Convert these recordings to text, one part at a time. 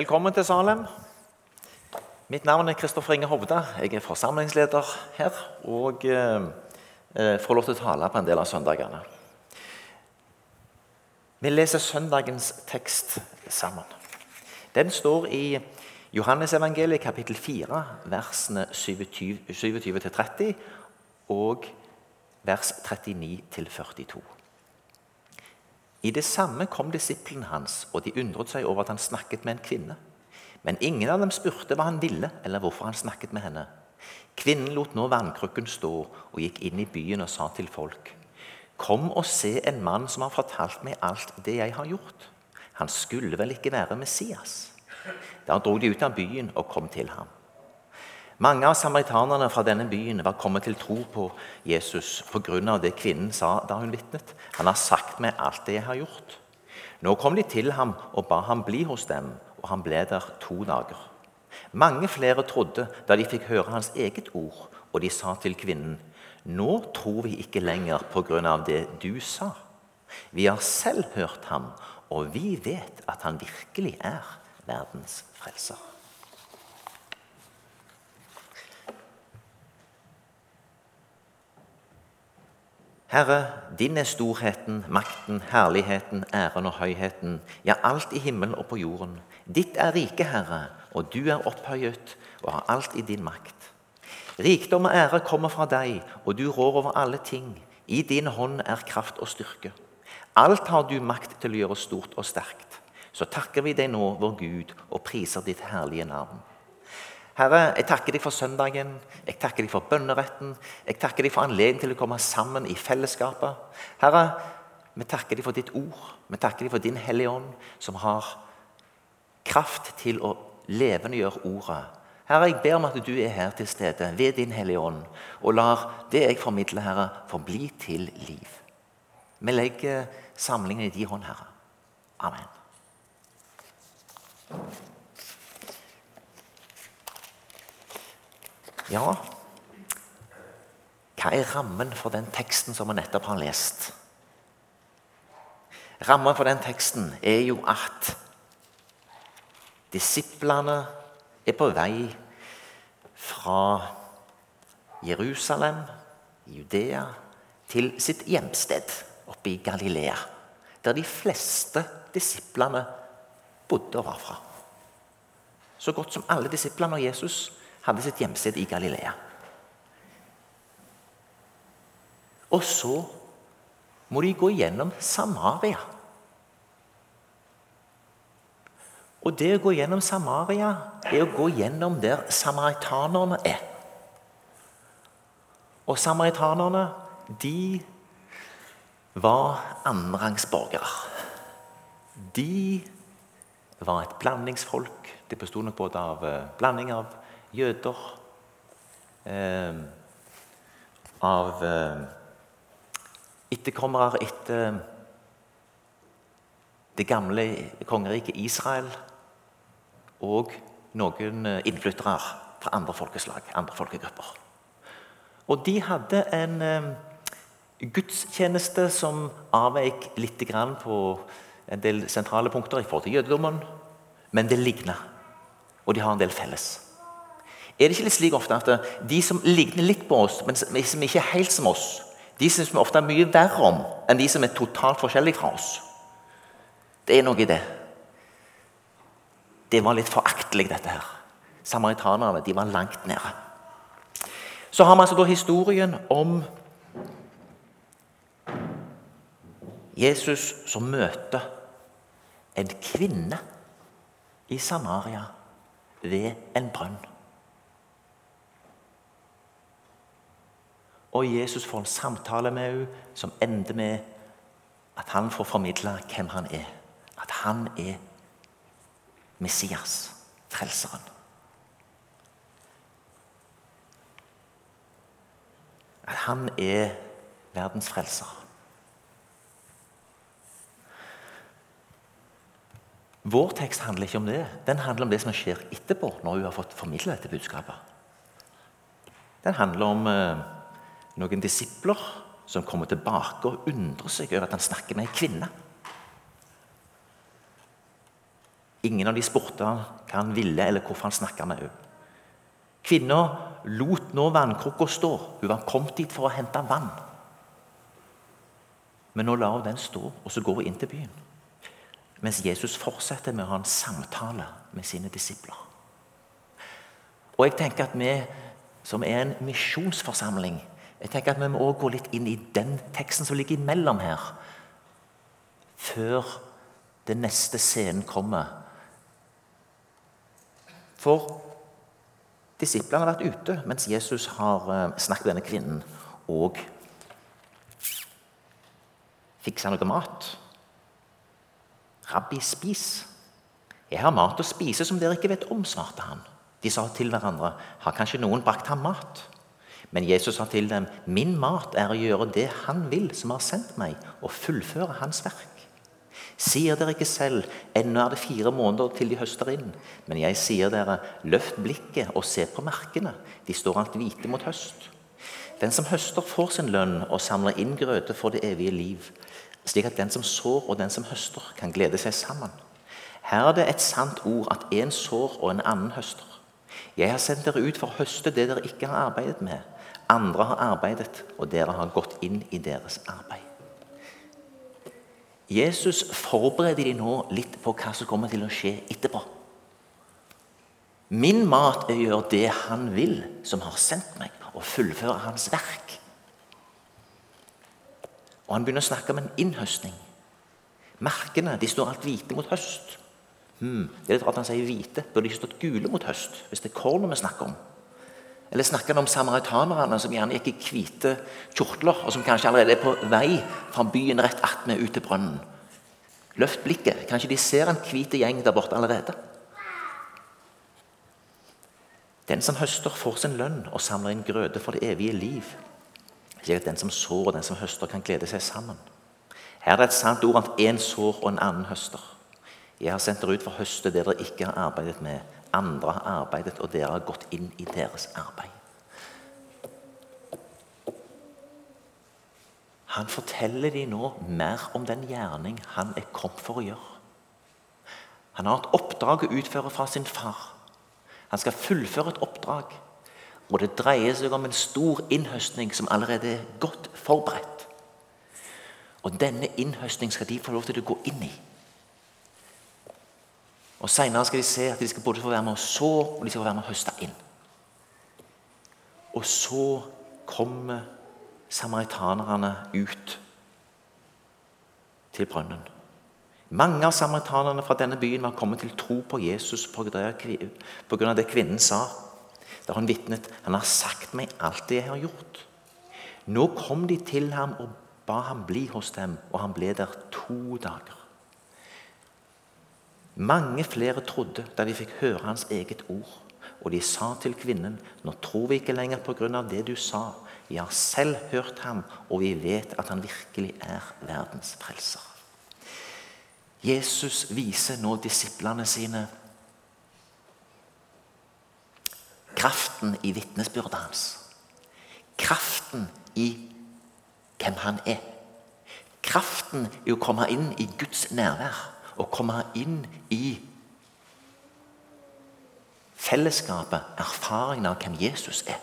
Velkommen til Salem. Mitt navn er Kristoffer Inge Hovda. Jeg er forsamlingsleder her og eh, eh, får lov til å tale på en del av søndagene. Vi leser søndagens tekst sammen. Den står i Johannesevangeliet kapittel 4, versene 27-30 og vers 39-42. I det samme kom disiplene hans, og de undret seg over at han snakket med en kvinne. Men ingen av dem spurte hva han ville, eller hvorfor han snakket med henne. Kvinnen lot nå vannkrukken stå og gikk inn i byen og sa til folk.: Kom og se en mann som har fortalt meg alt det jeg har gjort. Han skulle vel ikke være Messias? Da dro de ut av byen og kom til ham. Mange av samaritanerne fra denne byen var kommet til tro på Jesus pga. det kvinnen sa da hun vitnet. Han har sagt meg alt det jeg har gjort. Nå kom de til ham og ba ham bli hos dem, og han ble der to dager. Mange flere trodde da de fikk høre hans eget ord, og de sa til kvinnen.: Nå tror vi ikke lenger pga. det du sa. Vi har selv hørt ham, og vi vet at han virkelig er verdens frelser. Herre, din er storheten, makten, herligheten, æren og høyheten, ja, alt i himmelen og på jorden. Ditt er riket, Herre, og du er opphøyet og har alt i din makt. Rikdom og ære kommer fra deg, og du rår over alle ting. I din hånd er kraft og styrke. Alt har du makt til å gjøre stort og sterkt. Så takker vi deg nå, vår Gud, og priser ditt herlige navn. Herre, jeg takker deg for søndagen, jeg takker deg for bønneretten. Jeg takker deg for anledningen til å komme sammen i fellesskapet. Herre, vi takker deg for ditt ord. Vi takker deg for din Hellige Ånd, som har kraft til å levendegjøre ordet. Herre, jeg ber om at du er her til stede ved din Hellige Ånd, og lar det jeg formidler, Herre, forbli til liv. Vi legger samlingen i din hånd, Herre. Amen. Ja, hva er rammen for den teksten som vi nettopp har lest? Rammen for den teksten er jo at disiplene er på vei fra Jerusalem, Judea, til sitt hjemsted oppe i Galilea, der de fleste disiplene bodde og var fra. Så godt som alle disiplene og Jesus hadde sitt hjemsted i Galilea. Og så må de gå gjennom Samaria. Og det å gå gjennom Samaria er å gå gjennom der samaritanerne er. Og samaritanerne, de var annenrangsborgere. De var et blandingsfolk. Det besto nok både av eh, blanding av jøder eh, Av eh, etterkommere etter det gamle kongeriket Israel og noen eh, innflyttere fra andre folkeslag, andre folkegrupper. Og de hadde en eh, gudstjeneste som avveik litt på en del sentrale punkter i forhold til jødedommen, men det ligna. Og de har en del felles. Er det ikke litt slik ofte at de som ligner litt på oss, men som ikke er helt som oss, de syns vi ofte er mye verre om enn de som er totalt forskjellige fra oss? Det er noe i det. Det var litt foraktelig, dette her. Samaritanerne de var langt nede. Så har vi altså da historien om Jesus som møter en kvinne i Samaria ved en brønn. Og Jesus får en samtale med henne som ender med at han får formidle hvem han er. At han er Messias, frelseren. At han er verdens frelser. Vår tekst handler ikke om det. Den handler om det som skjer etterpå, når hun har fått formidla dette budskapet. Den handler om eh, noen disipler som kommer tilbake og undrer seg over at han snakker med ei kvinne. Ingen av de spurte hva han ville, eller hvorfor han snakka med henne. Kvinna lot nå vannkrukka stå. Hun var kommet dit for å hente vann. Men nå lar hun den stå, og så går hun inn til byen. Mens Jesus fortsetter med å ha en samtale med sine disipler. Og jeg tenker at vi som er en misjonsforsamling, jeg tenker at vi må gå litt inn i den teksten som ligger imellom her, før den neste scenen kommer for disiplene har vært ute mens Jesus har eh, snakket med denne kvinnen og fiksa noe mat. Rabbi, spis. Jeg har mat å spise som dere ikke vet om, svarte han. De sa til hverandre, har kanskje noen brakt ham mat? Men Jesus sa til dem, min mat er å gjøre det han vil, som har sendt meg, og fullføre hans verk. Sier dere ikke selv, ennå er det fire måneder til de høster inn. Men jeg sier dere, løft blikket og se på merkene. De står alt hvite mot høst. Den som høster, får sin lønn og samler inn grøte for det evige liv. Slik at den som sår og den som høster, kan glede seg sammen. Her er det et sant ord at én sår og en annen høster. Jeg har sendt dere ut for å høste det dere ikke har arbeidet med. Andre har arbeidet, og dere har gått inn i deres arbeid. Jesus forbereder de nå litt på hva som kommer til å skje etterpå. Min mat er å gjøre det han vil, som har sendt meg, og fullføre hans verk. Og Han begynner å snakke om en innhøstning. Merkene de står alt hvite mot høst. Hmm, det er litt rart han sier hvite. Burde de stått gule mot høst? Hvis det er kornet vi snakker om. Eller snakker han om samaritanerne som gjerne gikk i hvite kjortler, og som kanskje allerede er på vei fra byen rett attmed ut til brønnen? Løft blikket. Kanskje de ser en hvit gjeng der borte allerede? Den som høster, får sin lønn og samler inn grøde for det evige liv. Slik at den som sår og den som høster, kan glede seg sammen. Her er det et sant ord at én sår og en annen høster. Jeg har sendt dere ut for å høste det dere ikke har arbeidet med andre har arbeidet, og dere har gått inn i deres arbeid. Han forteller dem nå mer om den gjerning han er kommet for å gjøre. Han har et oppdrag å utføre fra sin far. Han skal fullføre et oppdrag. Og det dreier seg om en stor innhøstning som allerede er godt forberedt. Og denne innhøstning skal de få lov til å gå inn i. Og Senere skal de se at de skal både få være med å så og de skal få være med å høste inn. Og så kommer samaritanerne ut til brønnen. Mange av samaritanerne fra denne byen var kommet til tro på Jesus pga. det kvinnen sa. Da hun vitnet han har sagt meg alt det jeg har gjort. Nå kom de til ham og ba ham bli hos dem, og han ble der to dager. Mange flere trodde da de fikk høre hans eget ord. Og de sa til kvinnen, 'Nå tror vi ikke lenger av det du sa.' 'Vi har selv hørt ham, og vi vet at han virkelig er verdens frelser.' Jesus viser nå disiplene sine kraften i vitnesbyrdet hans. Kraften i hvem han er. Kraften i å komme inn i Guds nærvær å komme inn i fellesskapet, erfaringen av hvem Jesus er.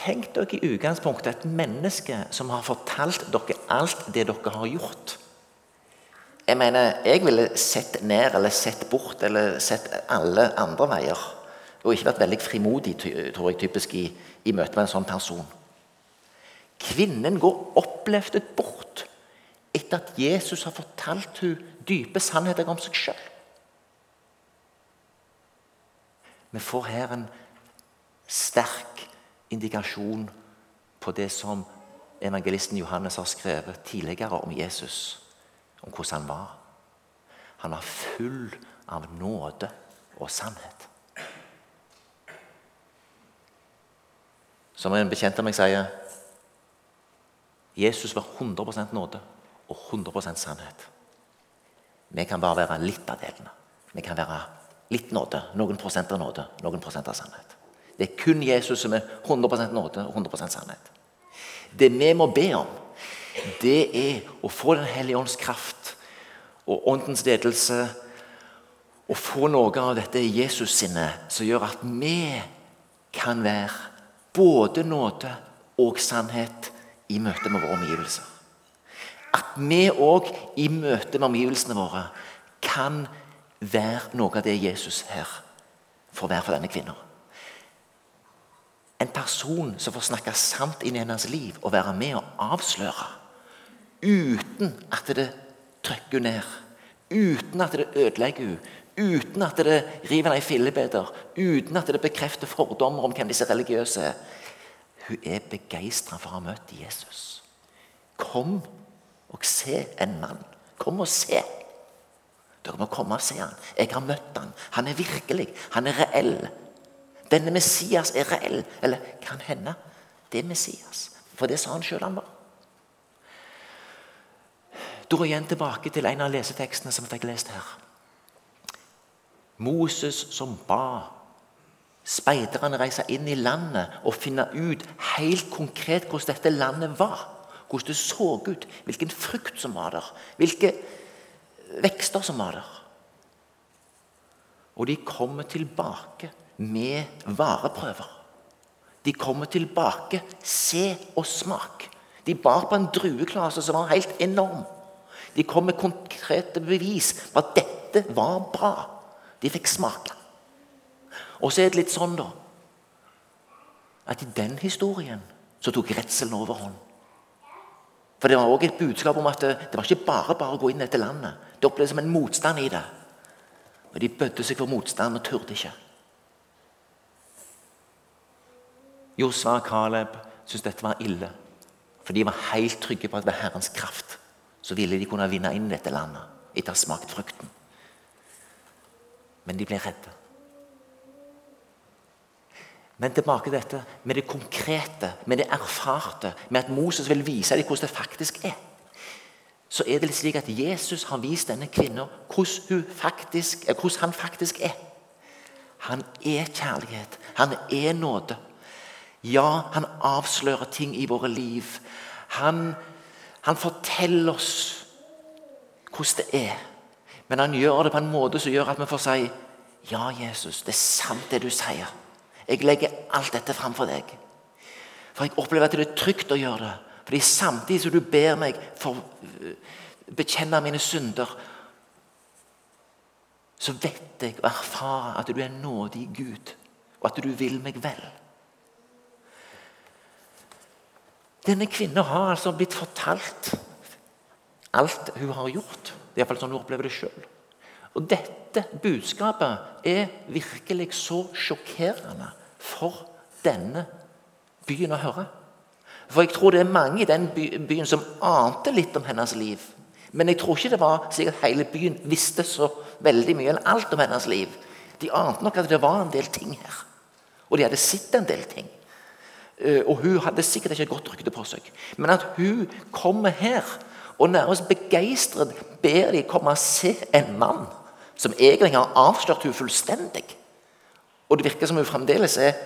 Tenk dere i utgangspunktet et menneske som har fortalt dere alt det dere har gjort. Jeg mener, jeg ville sett ned eller sett bort eller sett alle andre veier. Og ikke vært veldig frimodig, tror jeg, typisk i, i møte med en sånn person. Kvinnen går oppløftet bort etter at Jesus har fortalt henne dype sannheter om seg sjøl. Vi får her en sterk indikasjon på det som evangelisten Johannes har skrevet tidligere om Jesus, om hvordan han var. Han var full av nåde og sannhet. Som en bekjent av meg sier Jesus var 100% nåde og 100% sannhet. Vi kan bare være litt av delene. Vi kan være litt nåde, noen prosent av nåde, noen prosent av sannhet. Det er kun Jesus som er 100 nåde og 100% sannhet. Det vi må be om, det er å få Den hellige ånds kraft og åndens ledelse. Å få noe av dette Jesus-sinnet som gjør at vi kan være både nåde og sannhet i møte med våre omgivelser. At vi òg i møte med omgivelsene våre kan være noe av det Jesus her får være for denne kvinnen. En person som får snakke sant inn i hennes liv og være med og avsløre. Uten at det trykker henne ned. Uten at det ødelegger henne. Uten at det river henne i fillebiter. Uten at det bekrefter fordommer om hvem disse religiøse er. Hun er begeistra for å ha møtt Jesus. Kom og se en mann. Kom og se. Dere må komme og se han. Jeg har møtt han. Han er virkelig. Han er reell. Denne Messias er reell. Eller kan hende det er Messias. For det sa han sjøl han var. Da igjen tilbake til en av lesetekstene som jeg fikk lest her. Moses som ba speiderne reise inn i landet og finne ut helt konkret hvordan dette landet var. Hvordan det så ut, hvilken frukt som var der, hvilke vekster som var der. Og de kommer tilbake med vareprøver. De kommer tilbake se og smak. De bar på en drueklase som var helt enorm. De kom med konkrete bevis på at dette var bra. De fikk smake. Og så er det litt sånn, da, at i den historien så tok redselen overhånd. For det var òg et budskap om at det, det var ikke bare bare å gå inn i dette landet. Det opplevdes som en motstand i det. Og de bødde seg for motstand og turde ikke. Josva og Caleb syntes dette var ille. For de var helt trygge på at ved Herrens kraft så ville de kunne vinne inn dette landet etter å ha smakt frukten. Men de ble redde. Men tilbake til dette med det konkrete, med det erfarte, med at Moses vil vise dem hvordan det faktisk er. Så er det slik at Jesus har vist denne kvinnen hvordan, faktisk, hvordan han faktisk er. Han er kjærlighet. Han er nåde. Ja, han avslører ting i våre liv. Han, han forteller oss hvordan det er. Men han gjør det på en måte som gjør at vi får si Ja, Jesus, det er sant det du sier. Jeg legger alt dette fram for deg. For jeg opplever at det er trygt å gjøre det. Fordi samtidig som du ber meg for øh, bekjenne mine synder, så vet jeg og erfarer at du er nådig Gud, og at du vil meg vel. Denne kvinnen har altså blitt fortalt alt hun har gjort. Iallfall sånn hun opplever det sjøl. Og dette budskapet er virkelig så sjokkerende for denne byen å høre. For jeg tror det er mange i den byen som ante litt om hennes liv. Men jeg tror ikke det var slik at hele byen visste så veldig mye eller alt om hennes liv. De ante nok at det var en del ting her. Og de hadde sett en del ting. Eh, og hun hadde sikkert ikke et godt rykte på seg. Men at hun kommer her og nærmest begeistret ber de komme og se en mann som egentlig har avslørt hun fullstendig. Og det virker som hun fremdeles er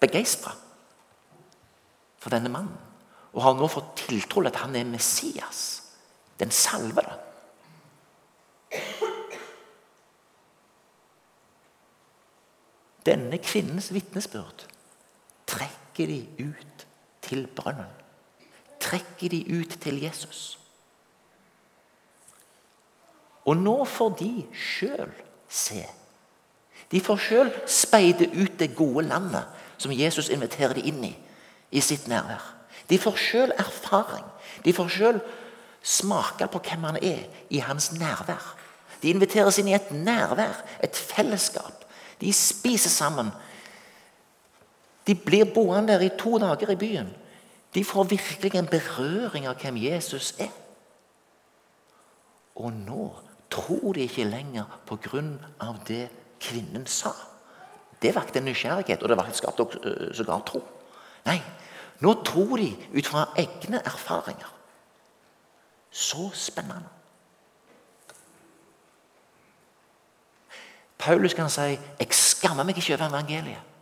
begeistra for denne mannen. Og har nå fått tiltro til at han er Messias, den salvede. Denne kvinnens vitnesbyrd trekker de ut til brønnen. Trekker de ut til Jesus. Og nå får de sjøl se. De får sjøl speide ut det gode landet som Jesus inviterer dem inn i i sitt nærvær. De får sjøl erfaring. De får sjøl smake på hvem han er i hans nærvær. De inviteres inn i et nærvær, et fellesskap. De spiser sammen. De blir boende der i to dager i byen. De får virkelig en berøring av hvem Jesus er. Og nå tror de ikke lenger på grunn av det kvinnen sa. Det vakte en nysgjerrighet, og det skapte øh, sågar tro. Nei, nå tror de ut fra egne erfaringer. Så spennende. Paulus kan si 'Jeg skammer meg ikke over evangeliet'.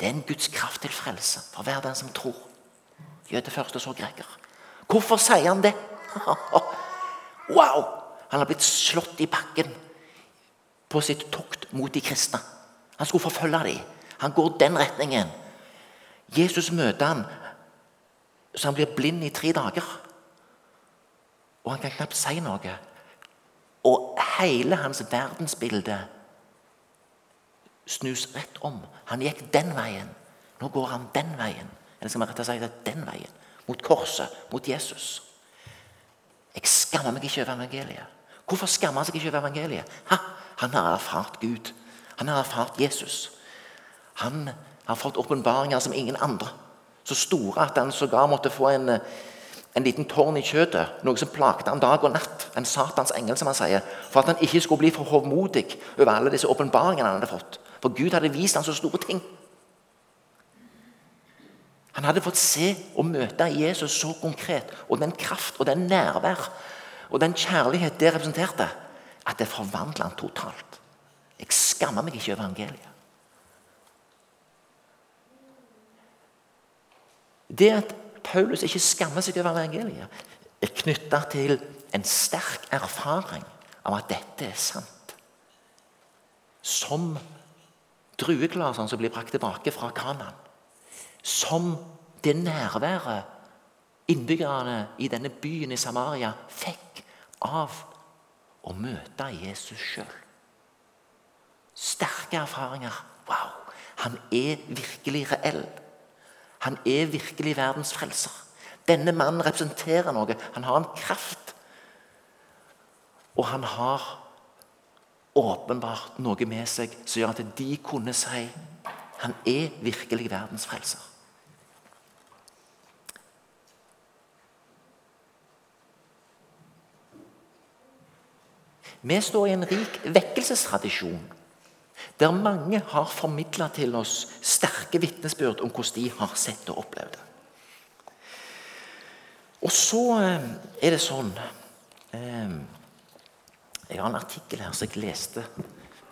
Det er en Guds kraft til frelse for hver den som tror. jøde først, og så greker. Hvorfor sier han det? Wow! Han har blitt slått i bakken på sitt tokt mot de kristne. Han skulle forfølge dem. Han går den retningen. Jesus møter han, så han blir blind i tre dager. Og han kan knapt si noe. Og hele hans verdensbilde snus rett om. Han gikk den veien. Nå går han den veien. Eller skal man rett og det den veien. Mot korset, mot Jesus. Jeg skammer meg ikke over evangeliet. Hvorfor skammer han seg ikke over evangeliet? Ha, han har erfart Gud. Han har erfart Jesus. Han har fått åpenbaringer som ingen andre. Så store at han sågar måtte få en, en liten tårn i kjøttet. Noe som plagte han dag og natt. En Satans engel, som han sier. For at han ikke skulle bli for hovmodig over alle disse åpenbaringene han hadde fått. For Gud hadde vist ham så store ting. Han hadde fått se og møte Jesus så konkret, og den kraft og den nærvær og den kjærlighet det representerte, at det forvandler han totalt. Jeg skammer meg ikke over evangeliet. Det at Paulus ikke skammer seg over evangeliet, er knytta til en sterk erfaring av at dette er sant. Som drueglasene som blir brakt tilbake fra Kanan. Som det nærværet innbyggerne i denne byen i Samaria fikk av å møte Jesus sjøl. Sterke erfaringer. Wow! Han er virkelig reell. Han er virkelig verdens frelser. Denne mannen representerer noe. Han har en kraft. Og han har åpenbart noe med seg som gjør at de kunne si han er virkelig verdens frelser. Vi står i en rik vekkelsestradisjon der mange har formidla til oss sterke vitnesbyrd om hvordan de har sett og opplevd det. Og så eh, er det sånn eh, Jeg har en artikkel her som jeg leste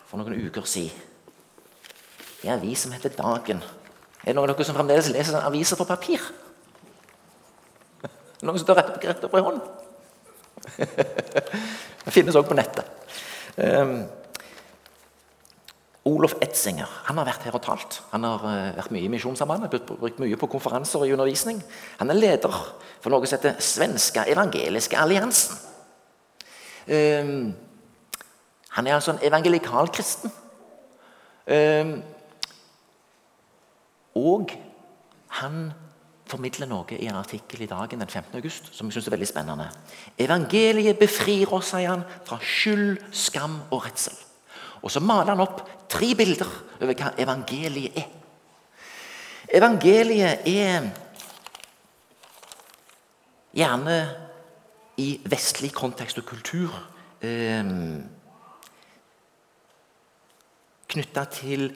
for noen uker siden. I en avis som heter Dagen. Er det noen av dere som fremdeles leser aviser på papir? Noen som står rett, rett opp i hånden? Det finnes også på nettet. Um, Olof Etzinger han har vært her og talt. Han har uh, vært mye i Misjonssambandet, brukt mye på konferanser og i undervisning. Han er leder for noe som heter Svenska evangeliske alliansen. Um, han er altså en evangelikal kristen. Um, og han formidler noe i en artikkel i Dagen den 15. august som jeg synes er veldig spennende. Evangeliet befrir oss, sier han, fra skyld, skam og redsel. Og så maler han opp tre bilder over hva evangeliet er. Evangeliet er gjerne i vestlig kontekst og kultur eh, knytta til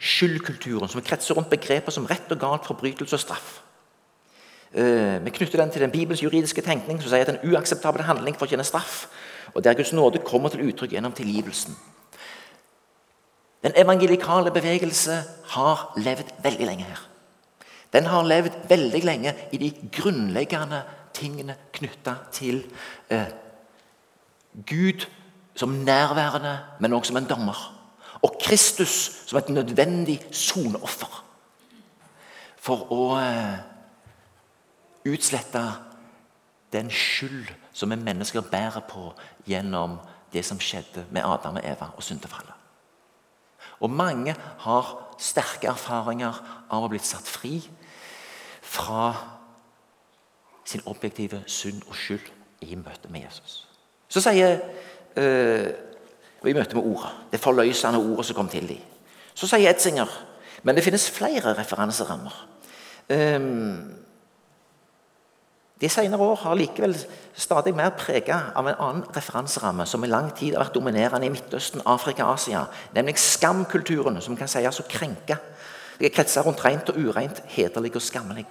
skyldkulturen, som kretser rundt begreper som rett og galt, forbrytelse og straff. Eh, vi knytter den til den bibels juridiske tenkning som sier at en uakseptabel handling fortjener straff, og der Guds nåde kommer til uttrykk gjennom tilgivelsen. Den evangelikale bevegelse har levd veldig lenge her. Den har levd veldig lenge i de grunnleggende tingene knytta til eh, Gud som nærværende, men også som en dommer. Og Kristus som et nødvendig soneoffer for å eh, utslette den skyld som vi mennesker bærer på gjennom det som skjedde med Adam og Eva og syndefallet. Og mange har sterke erfaringer av å ha blitt satt fri fra sin objektive synd og skyld i møte med Jesus. Så sier øh, I møte med ordet, det forløsende ordet som kom til dem. Så sier Etzinger men det finnes flere referanserammer. Um, de senere år har likevel stadig mer preget av en annen referanseramme som i lang tid har vært dominerende i Midtøsten, Afrika og Asia, nemlig skamkulturen, som kan sies å krenke. Det er kretser rundt rent og ureint, hederlig og skammelig.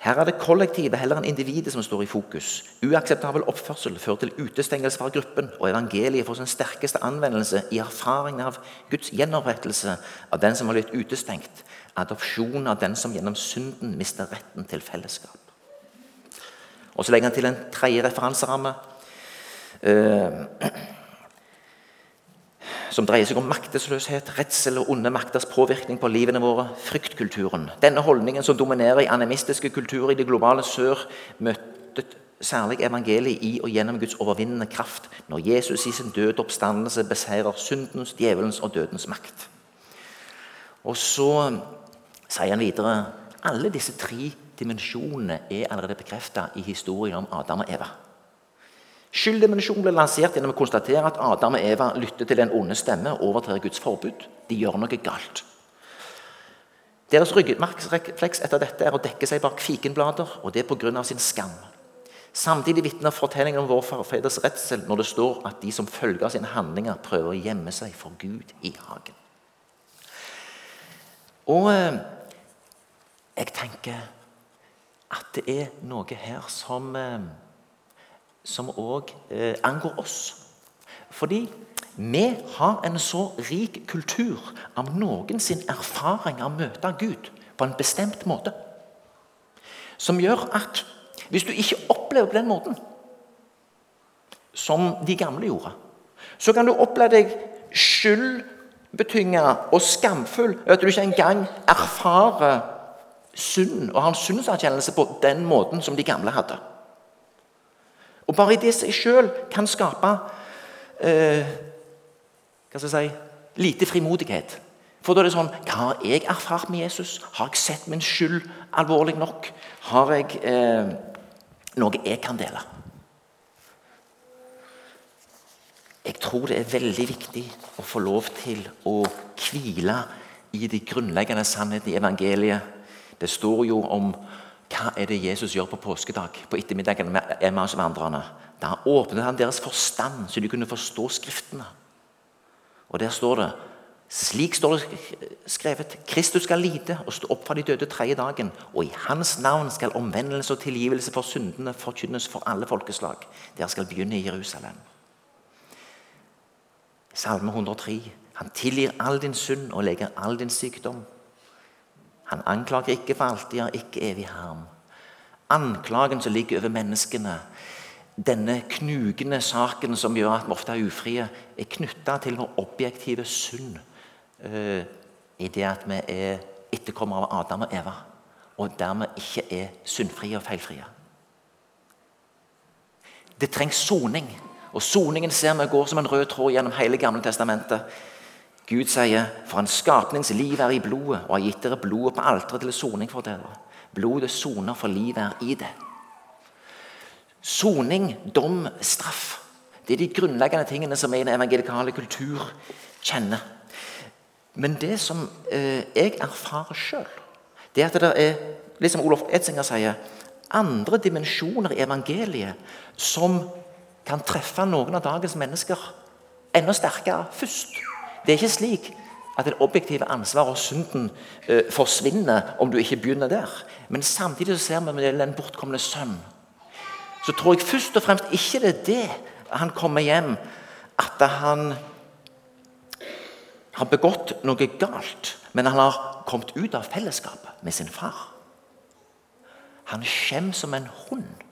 Her er det kollektivet heller enn individet som står i fokus. Uakseptabel oppførsel fører til utestengelse fra gruppen, og evangeliet får sin sterkeste anvendelse i erfaringen av Guds gjenopprettelse av den som har blitt utestengt, adopsjon av den som gjennom synden mister retten til fellesskap. Og Så legger han til en tredje referanseramme. Eh, som dreier seg om maktesløshet, redsel og onde makters påvirkning på livene våre. Fryktkulturen. Denne holdningen som dominerer i animistiske kulturer i det globale sør, møtte særlig evangeliet i og gjennom Guds overvinnende kraft når Jesus i sin døde oppstandelse beseirer syndens, djevelens og dødens makt. Og så sier han videre alle disse tre dimensjonene er allerede bekreftet i historien om Adam og Eva. Skylddimensjonen ble lansert gjennom å konstatere at Adam og Eva lytter til den onde stemme og overtrer Guds forbud. De gjør noe galt. Deres ryggmargsrefleks etter dette er å dekke seg bak fikenblader, og det pga. sin skam. Samtidig vitner fortellingen om vår forfedres redsel når det står at de som følge av sine handlinger, prøver å gjemme seg for Gud i hagen. Og eh, jeg tenker at det er noe her som eh, som òg eh, angår oss. Fordi vi har en så rik kultur av noen sin erfaring av å møte Gud på en bestemt måte. Som gjør at hvis du ikke opplever på den måten som de gamle gjorde, så kan du oppleve deg skyldbetynga og skamfull at du ikke engang erfarer synd og har en syndserkjennelse på den måten som de gamle hadde. Og bare i det seg sjøl kan skape eh, hva skal jeg si, lite frimodighet. For da er det sånn Hva har jeg erfart med Jesus? Har jeg sett min skyld alvorlig nok? Har jeg eh, noe jeg kan dele? Jeg tror det er veldig viktig å få lov til å hvile i de grunnleggende sannhetene i evangeliet. Det står jo om hva er det Jesus gjør på påskedag? På ettermiddagen med Emmaus-vandrerne. Da åpnet han deres forstand, så de kunne forstå Skriftene. Og Der står det slik står det skrevet Kristus skal lide og stå opp fra de døde tredje dagen. Og i hans navn skal omvendelse og tilgivelse for syndene forkynnes for alle folkeslag. Dere skal begynne i Jerusalem. Salme 103. Han tilgir all din synd og leger all din sykdom. Han anklager ikke for alltid, har ikke evig harm. Anklagen som ligger over menneskene, denne knugende saken som gjør at vi ofte er ufrie, er knytta til vår objektive synd uh, i det at vi er etterkommere av Adam og Eva, og dermed ikke er syndfrie og feilfrie. Det trengs soning, og soningen ser vi går som en rød tråd gjennom hele Gamle testamentet. Gud sier, 'For en skapnings liv er i blodet', og har gitt dere blodet på alteret til soning for dere. Blodet soner, for livet er i det. Soning, dom, straff. Det er de grunnleggende tingene som vi i evangelikale kultur kjenner. Men det som eh, jeg erfarer sjøl, det er at det er, liksom Olof Etzinger sier, andre dimensjoner i evangeliet som kan treffe noen av dagens mennesker enda sterkere først. Det er ikke slik at det objektive ansvaret og synden eh, forsvinner om du ikke begynner der. Men samtidig så ser vi med den bortkomne sønn. Så tror jeg først og fremst ikke det er det han kommer hjem at han har begått noe galt, men han har kommet ut av fellesskapet med sin far. Han skjemmer som en hund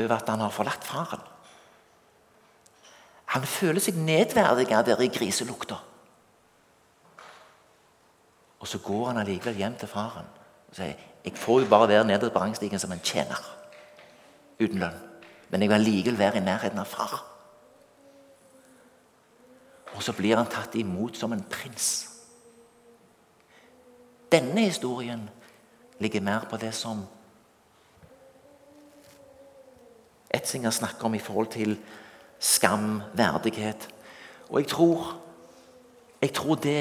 over at han har forlatt faren. Han føler seg nedverdiget der i griselukta. Og så går han allikevel hjem til faren og sier jeg får jo bare være nede på rangstigen som en tjener uten lønn. Men jeg vil allikevel være i nærheten av far. Og så blir han tatt imot som en prins. Denne historien ligger mer på det som Etzinger snakker om i forhold til skam, verdighet. Og jeg tror, jeg tror det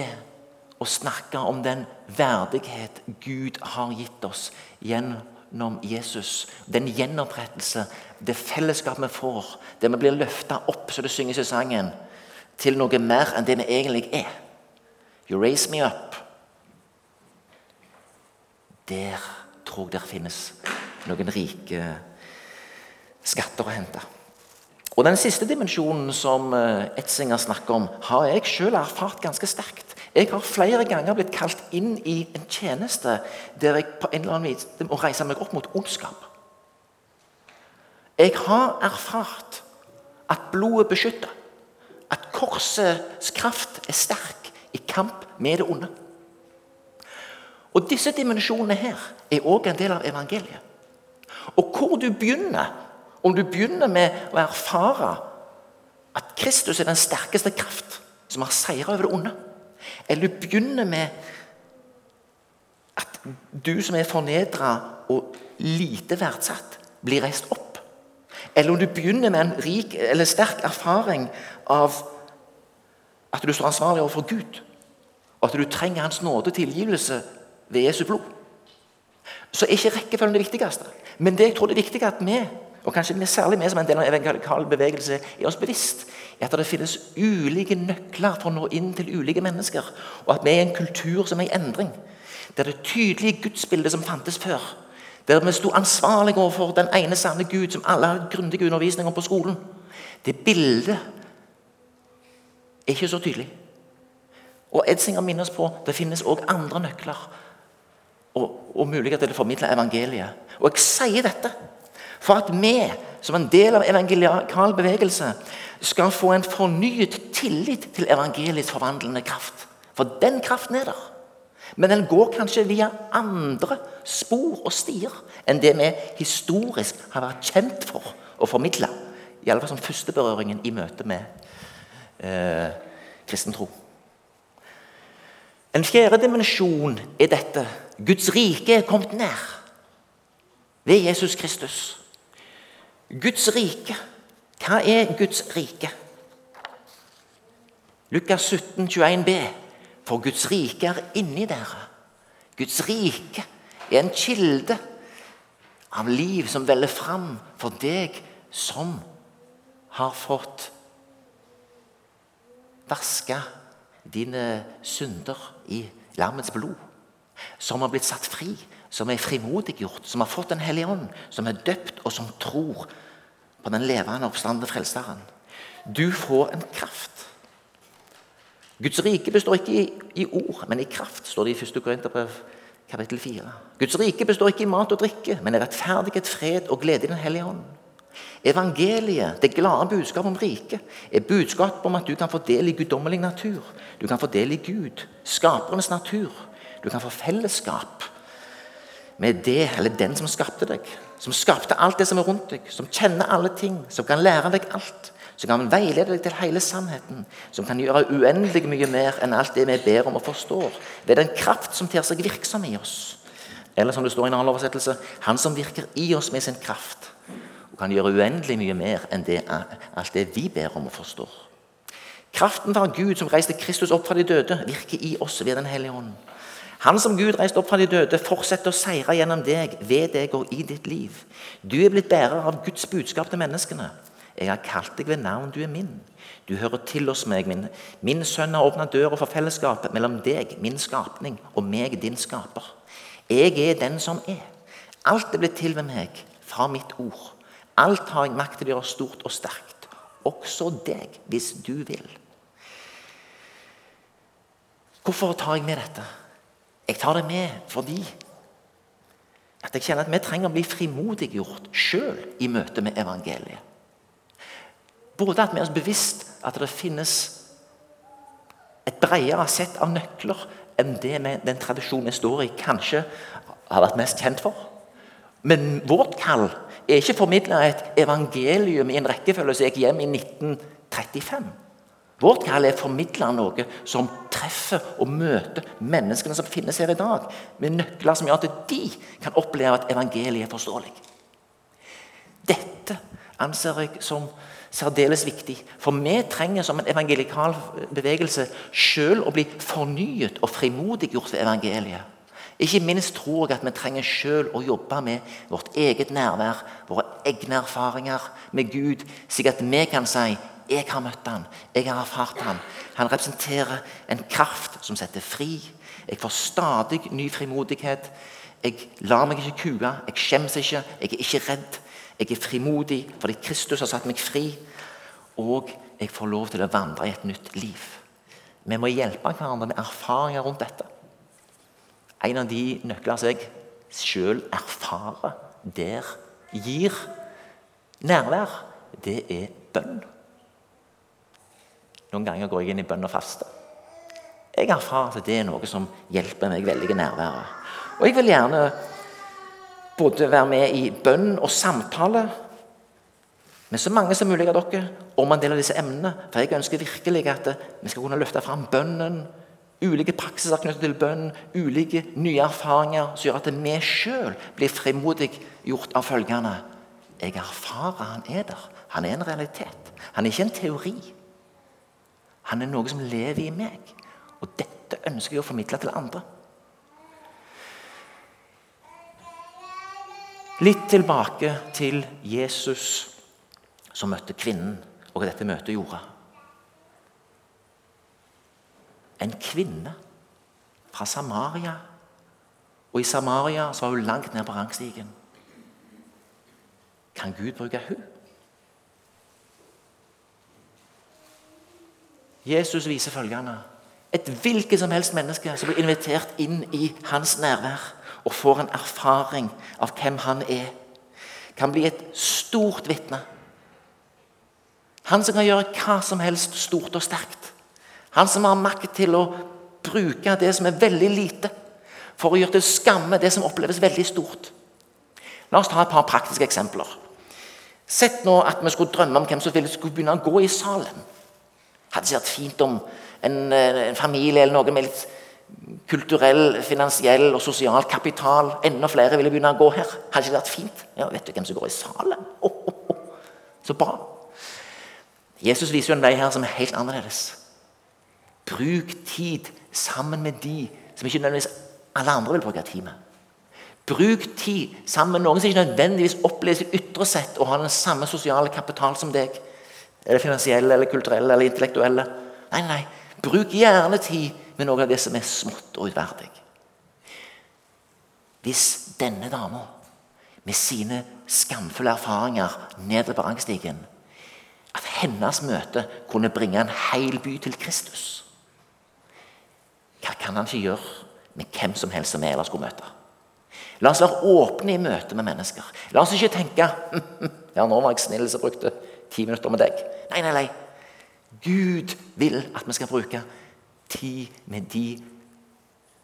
å snakke om den verdighet Gud har gitt oss gjennom Jesus. Den gjenopprettelse, det fellesskap vi får, der vi blir løfta opp, så det synges i sangen, til noe mer enn det vi egentlig er. You raise me up. Der tror jeg det finnes noen rike skatter å hente. Og Den siste dimensjonen som eh, Etzinger snakker om, har jeg selv erfart ganske sterkt. Jeg har flere ganger blitt kalt inn i en tjeneste der jeg på en eller annen vis må reise meg opp mot ondskap. Jeg har erfart at blodet beskytter. At korsets kraft er sterk i kamp med det onde. Og Disse dimensjonene her er òg en del av evangeliet. Og hvor du begynner, om du begynner med å erfare at Kristus er den sterkeste kraft som har seira over det onde, eller du begynner med at du som er fornedra og lite verdsatt, blir reist opp, eller om du begynner med en rik eller sterk erfaring av at du står ansvarlig overfor Gud, og at du trenger Hans nåde tilgivelse ved Jesu blod, så er ikke rekkefølgen det viktigste. Men det jeg tror det er viktig at vi, og kanskje vi særlig vi som en del av evangelikal bevegelse, er oss bevisst er at det finnes ulike nøkler for å nå inn til ulike mennesker. Og at vi er i en kultur som er i endring. Der det tydelige gudsbildet som fantes før, der vi sto ansvarlige overfor den ene sanne Gud som alle har grundig undervisning om på skolen, det bildet er ikke så tydelig. Og Edsinger minner oss på det finnes òg andre nøkler og, og mulighet til å formidle evangeliet. Og jeg sier dette for at vi, som en del av evangelikal bevegelse, skal få en fornyet tillit til evangeliets forvandlende kraft. For den kraften er der. Men den går kanskje via andre spor og stier enn det vi historisk har vært kjent for å formidle. Iallfall som førsteberøringen i møte med eh, kristen tro. En fjerde dimensjon er dette. Guds rike er kommet nær ved Jesus Kristus. Guds rike. Hva er Guds rike? Lukas 17, 21b. For Guds rike er inni dere. Guds rike er en kilde av liv som veller fram for deg som har fått vaska dine synder i lammets blod. Som har blitt satt fri, som er frimodiggjort, som har fått Den hellige ånd, som er døpt, og som tror på den levende oppstandende frelseren. Du får en kraft. Guds rike består ikke i, i, ord, men i kraft, står det i 1. Korinterbrev kapittel 4. Guds rike består ikke i mat og drikke, men i rettferdighet, fred og glede i Den hellige ånd. Evangeliet, det glade budskapet om riket, er budskapet om at du kan få del i guddommelig natur. Du kan få del i Gud, skaperens natur. Du kan få fellesskap med det eller den som skapte deg. Som skapte alt det som er rundt deg, som kjenner alle ting, som kan lære deg alt. Som kan veilede deg til hele sannheten, som kan gjøre uendelig mye mer enn alt det vi ber om og forstår. Ved den kraft som ter seg virksom i oss. Eller som det står i en annen oversettelse Han som virker i oss med sin kraft og kan gjøre uendelig mye mer enn det, alt det vi ber om og forstår. Kraften fra Gud som reiste Kristus opp fra de døde, virker i oss ved Den hellige ånd. Han som Gud reiste opp fra de døde, fortsetter å seire gjennom deg, ved deg og i ditt liv. Du er blitt bærer av Guds budskap til menneskene. Jeg har kalt deg ved navn, du er min. Du hører til hos meg. Min, min sønn har åpna døra for fellesskapet mellom deg, min skapning, og meg, din skaper. Jeg er den som er. Alt er blitt til ved meg fra mitt ord. Alt har jeg makt til å gjøre stort og sterkt. Også deg, hvis du vil. Hvorfor tar jeg med dette? Jeg tar det med fordi at jeg kjenner at vi trenger å bli frimodiggjort sjøl i møte med evangeliet. Både at vi er oss bevisst at det finnes et bredere sett av nøkler enn det med den tradisjonen vi står i, kanskje har vært mest kjent for. Men vårt kall er ikke formidla et evangelium i en rekkefølge som gikk hjem i 1935. Vårt kall er å formidle noe som treffer og møter menneskene som finnes her i dag, med nøkler som gjør at de kan oppleve at evangeliet er forståelig. Dette anser jeg som særdeles viktig. For vi trenger som en evangelikal bevegelse sjøl å bli fornyet og frimodiggjort ved evangeliet. Ikke minst tror jeg at vi trenger sjøl å jobbe med vårt eget nærvær, våre egne erfaringer med Gud, slik at vi kan si Jeg har møtt han. Jeg har erfart han. Han representerer en kraft som setter fri. Jeg får stadig ny frimodighet. Jeg lar meg ikke kue. Jeg skjemmes ikke. Jeg er ikke redd. Jeg er frimodig fordi Kristus har satt meg fri. Og jeg får lov til å vandre i et nytt liv. Vi må hjelpe hverandre med erfaringer rundt dette. En av de nøkler som jeg sjøl erfarer der gir nærvær, det er bønn. Noen ganger går jeg inn i bønn og faste. Jeg erfarer at det er noe som hjelper meg veldig i nærværet. Og jeg vil gjerne både være med i bønn og samtale med så mange som mulig av dere om en del av disse emnene. For jeg ønsker virkelig at vi skal kunne løfte fram bønnen, ulike praksiser knyttet til bønn, ulike nye erfaringer som gjør at vi sjøl blir frimodig gjort av følgende Jeg erfarer han er der. Han er en realitet. Han er ikke en teori. Han er noe som lever i meg. Og dette ønsker jeg å formidle til andre. Litt tilbake til Jesus som møtte kvinnen, og hva dette møtet gjorde. En kvinne fra Samaria. Og i Samaria så var hun langt ned på rangstigen. Kan Gud bruke hun? Jesus viser følgende. Et hvilket som helst menneske som blir invitert inn i hans nærvær og får en erfaring av hvem han er, kan bli et stort vitne han som kan gjøre hva som helst stort og sterkt. Han som har makt til å bruke det som er veldig lite, for å gjøre til skamme det som oppleves veldig stort. La oss ta et par praktiske eksempler. Sett nå at vi skulle drømme om hvem som ville skulle begynne å gå i Salem. Hadde det vært fint om en, eh, en, familie eller noe med litt kulturell, finansiell og sosial kapital Enda flere ville begynne å gå her. Hadde ikke vært fint? Ja, Vet du hvem som går i Salem? Oh, oh, oh. Så bra. Jesus viser jo en vei her som er helt annerledes. Bruk tid sammen med de som ikke nødvendigvis alle andre vil bruke tid med. Bruk tid sammen med noen som ikke nødvendigvis opplever sitt ytre sett og har den samme sosiale kapital som deg. Eller finansielle, eller kulturelle eller intellektuelle. Nei, nei. Bruk gjerne tid med noe av det som er smått og utverdig. Hvis denne dama med sine skamfulle erfaringer nede på rangstigen at hennes møte kunne bringe en hel by til Kristus. Hva kan han ikke gjøre med hvem som helst som vi ellers skulle møte? La oss være åpne i møte med mennesker. La oss ikke tenke ja, nå var jeg snill som brukte ti minutter med deg. Nei, nei, nei. Gud vil at vi skal bruke tid med de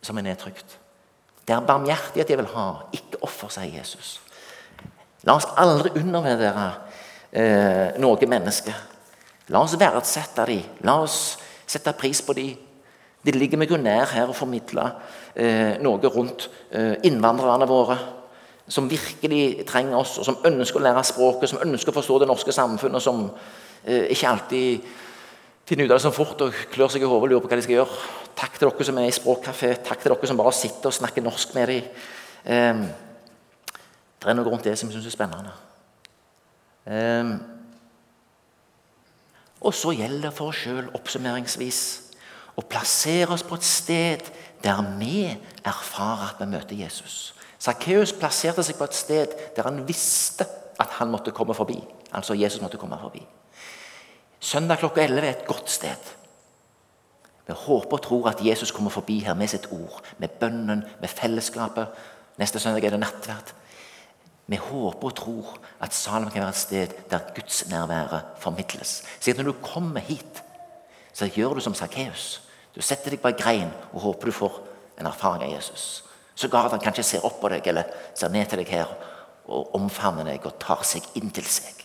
som er nedtrykt. Det er barmhjertighet jeg vil ha, ikke offer, sier Jesus. La oss aldri undervurdere eh, noe menneske. La oss verdsette dem. La oss sette pris på dem. Det ligger meg jo nær her å formidle eh, noe rundt eh, innvandrerne våre. Som virkelig trenger oss, og som ønsker å lære språket, som ønsker å forstå det norske samfunnet, som eh, ikke alltid finner ut av det så fort og klør seg i hodet og lurer på hva de skal gjøre. Takk til dere som er i språkkafé, takk til dere som bare sitter og snakker norsk med dem. Eh, det er noe rundt det som jeg syns er spennende. Eh, og så gjelder det for oss sjøl oppsummeringsvis å plassere oss på et sted der vi erfarer at vi møter Jesus. Sakkeus plasserte seg på et sted der han visste at han måtte komme forbi. Altså Jesus måtte komme forbi. Søndag klokka 11 er et godt sted. Vi håper og tror at Jesus kommer forbi her med sitt ord, med bønnen, med fellesskapet. Neste søndag er det nattverd. Vi håper og tror at Salem kan være et sted der Guds nærvære formidles. Så når du kommer hit, så gjør du som Sakkeus. Du setter deg på en grein og håper du får en erfaring av Jesus. Sågar at han kanskje ser opp på deg eller ser ned til deg her og omfavner deg og tar seg inn til seg.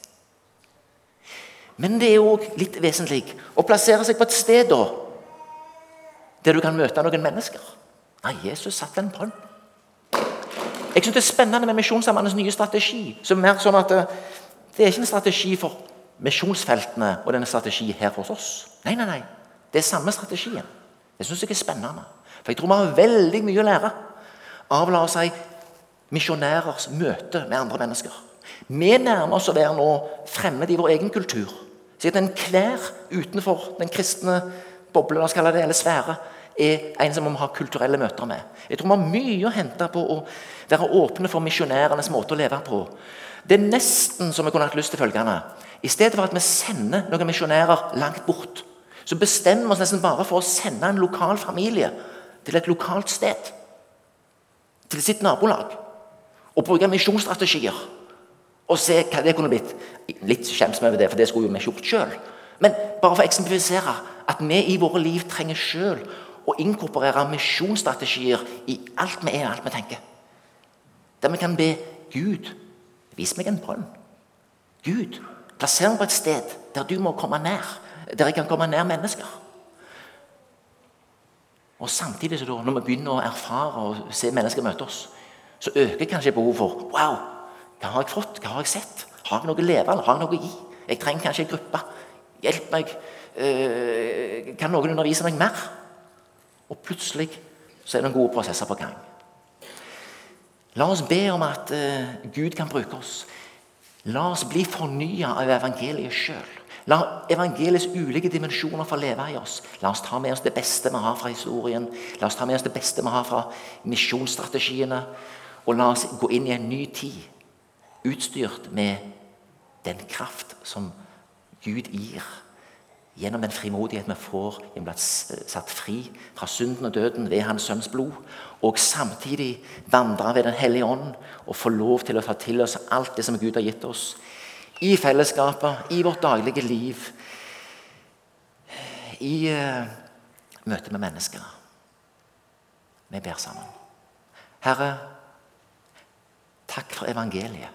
Men det er òg litt vesentlig å plassere seg på et sted da, der du kan møte noen mennesker. Nei, Jesus satte en brønn. Jeg synes Det er spennende med Misjonssambandets nye strategi. som er sånn at Det, det er ikke en strategi for misjonsfeltene og denne strategi her hos oss. Nei, nei, nei. Det er samme strategien. Det syns jeg er spennende. For jeg tror vi har veldig mye å lære av la oss si, misjonærers møte med andre mennesker. Vi nærmer oss å være nå fremmede i vår egen kultur. Sikkert enhver utenfor den kristne boble la kalle det, eller sfære, er en som vi må ha kulturelle møter med. Jeg tror vi har mye å hente på å være åpne for misjonærenes måte å leve på. Det er nesten som vi kunne hatt lyst til følgende. I stedet for at vi sender noen misjonærer langt bort, så bestemmer vi oss nesten bare for å sende en lokal familie til et lokalt sted. Til sitt nabolag. Og bruke misjonsstrategier. Og se hva det kunne blitt. Litt skjems vi over det, for det skulle jo vi gjort sjøl. Men bare for å eksemplifisere at vi i våre liv trenger sjøl å inkorporere misjonsstrategier i alt vi er og alt vi tenker. Der vi kan be Gud vis meg en brønn. Gud, plasser meg på et sted der du må komme nær. Der jeg kan komme nær mennesker. Og Samtidig, så da, når vi begynner å erfare og se mennesker møte oss, så øker kanskje behovet for Wow, hva har jeg fått? Hva har jeg sett? Har jeg noe å leve eller har jeg noe å gi? Jeg trenger kanskje en gruppe. Hjelp meg. Eh, kan noen undervise meg mer? Og plutselig så er det noen gode prosesser på gang. La oss be om at uh, Gud kan bruke oss. La oss bli fornya av evangeliet sjøl. La evangeliets ulike dimensjoner få leve i oss. La oss ta med oss det beste vi har fra historien. La oss ta med oss det beste vi har fra misjonsstrategiene. Og la oss gå inn i en ny tid utstyrt med den kraft som Gud gir gjennom den frimodighet vi får vi å bli satt fri fra synden og døden ved Hans Sønns blod, og samtidig vandre ved Den hellige ånd og få lov til å ta til oss alt det som Gud har gitt oss, i fellesskapet, i vårt daglige liv, i uh, møte med mennesker. Vi ber sammen. Herre, takk for evangeliet.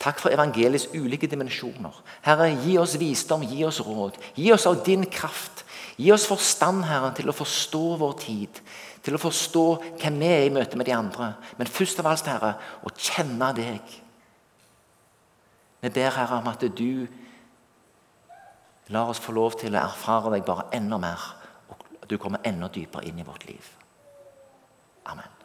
Takk for evangeliets ulike dimensjoner. Herre, gi oss visdom, gi oss råd. Gi oss av din kraft. Gi oss forstand, Herre, til å forstå vår tid. Til å forstå hvem vi er i møte med de andre. Men først av alt, Herre, å kjenne deg. Vi ber, Herre, om at du lar oss få lov til å erfare deg bare enda mer. Og at du kommer enda dypere inn i vårt liv. Amen.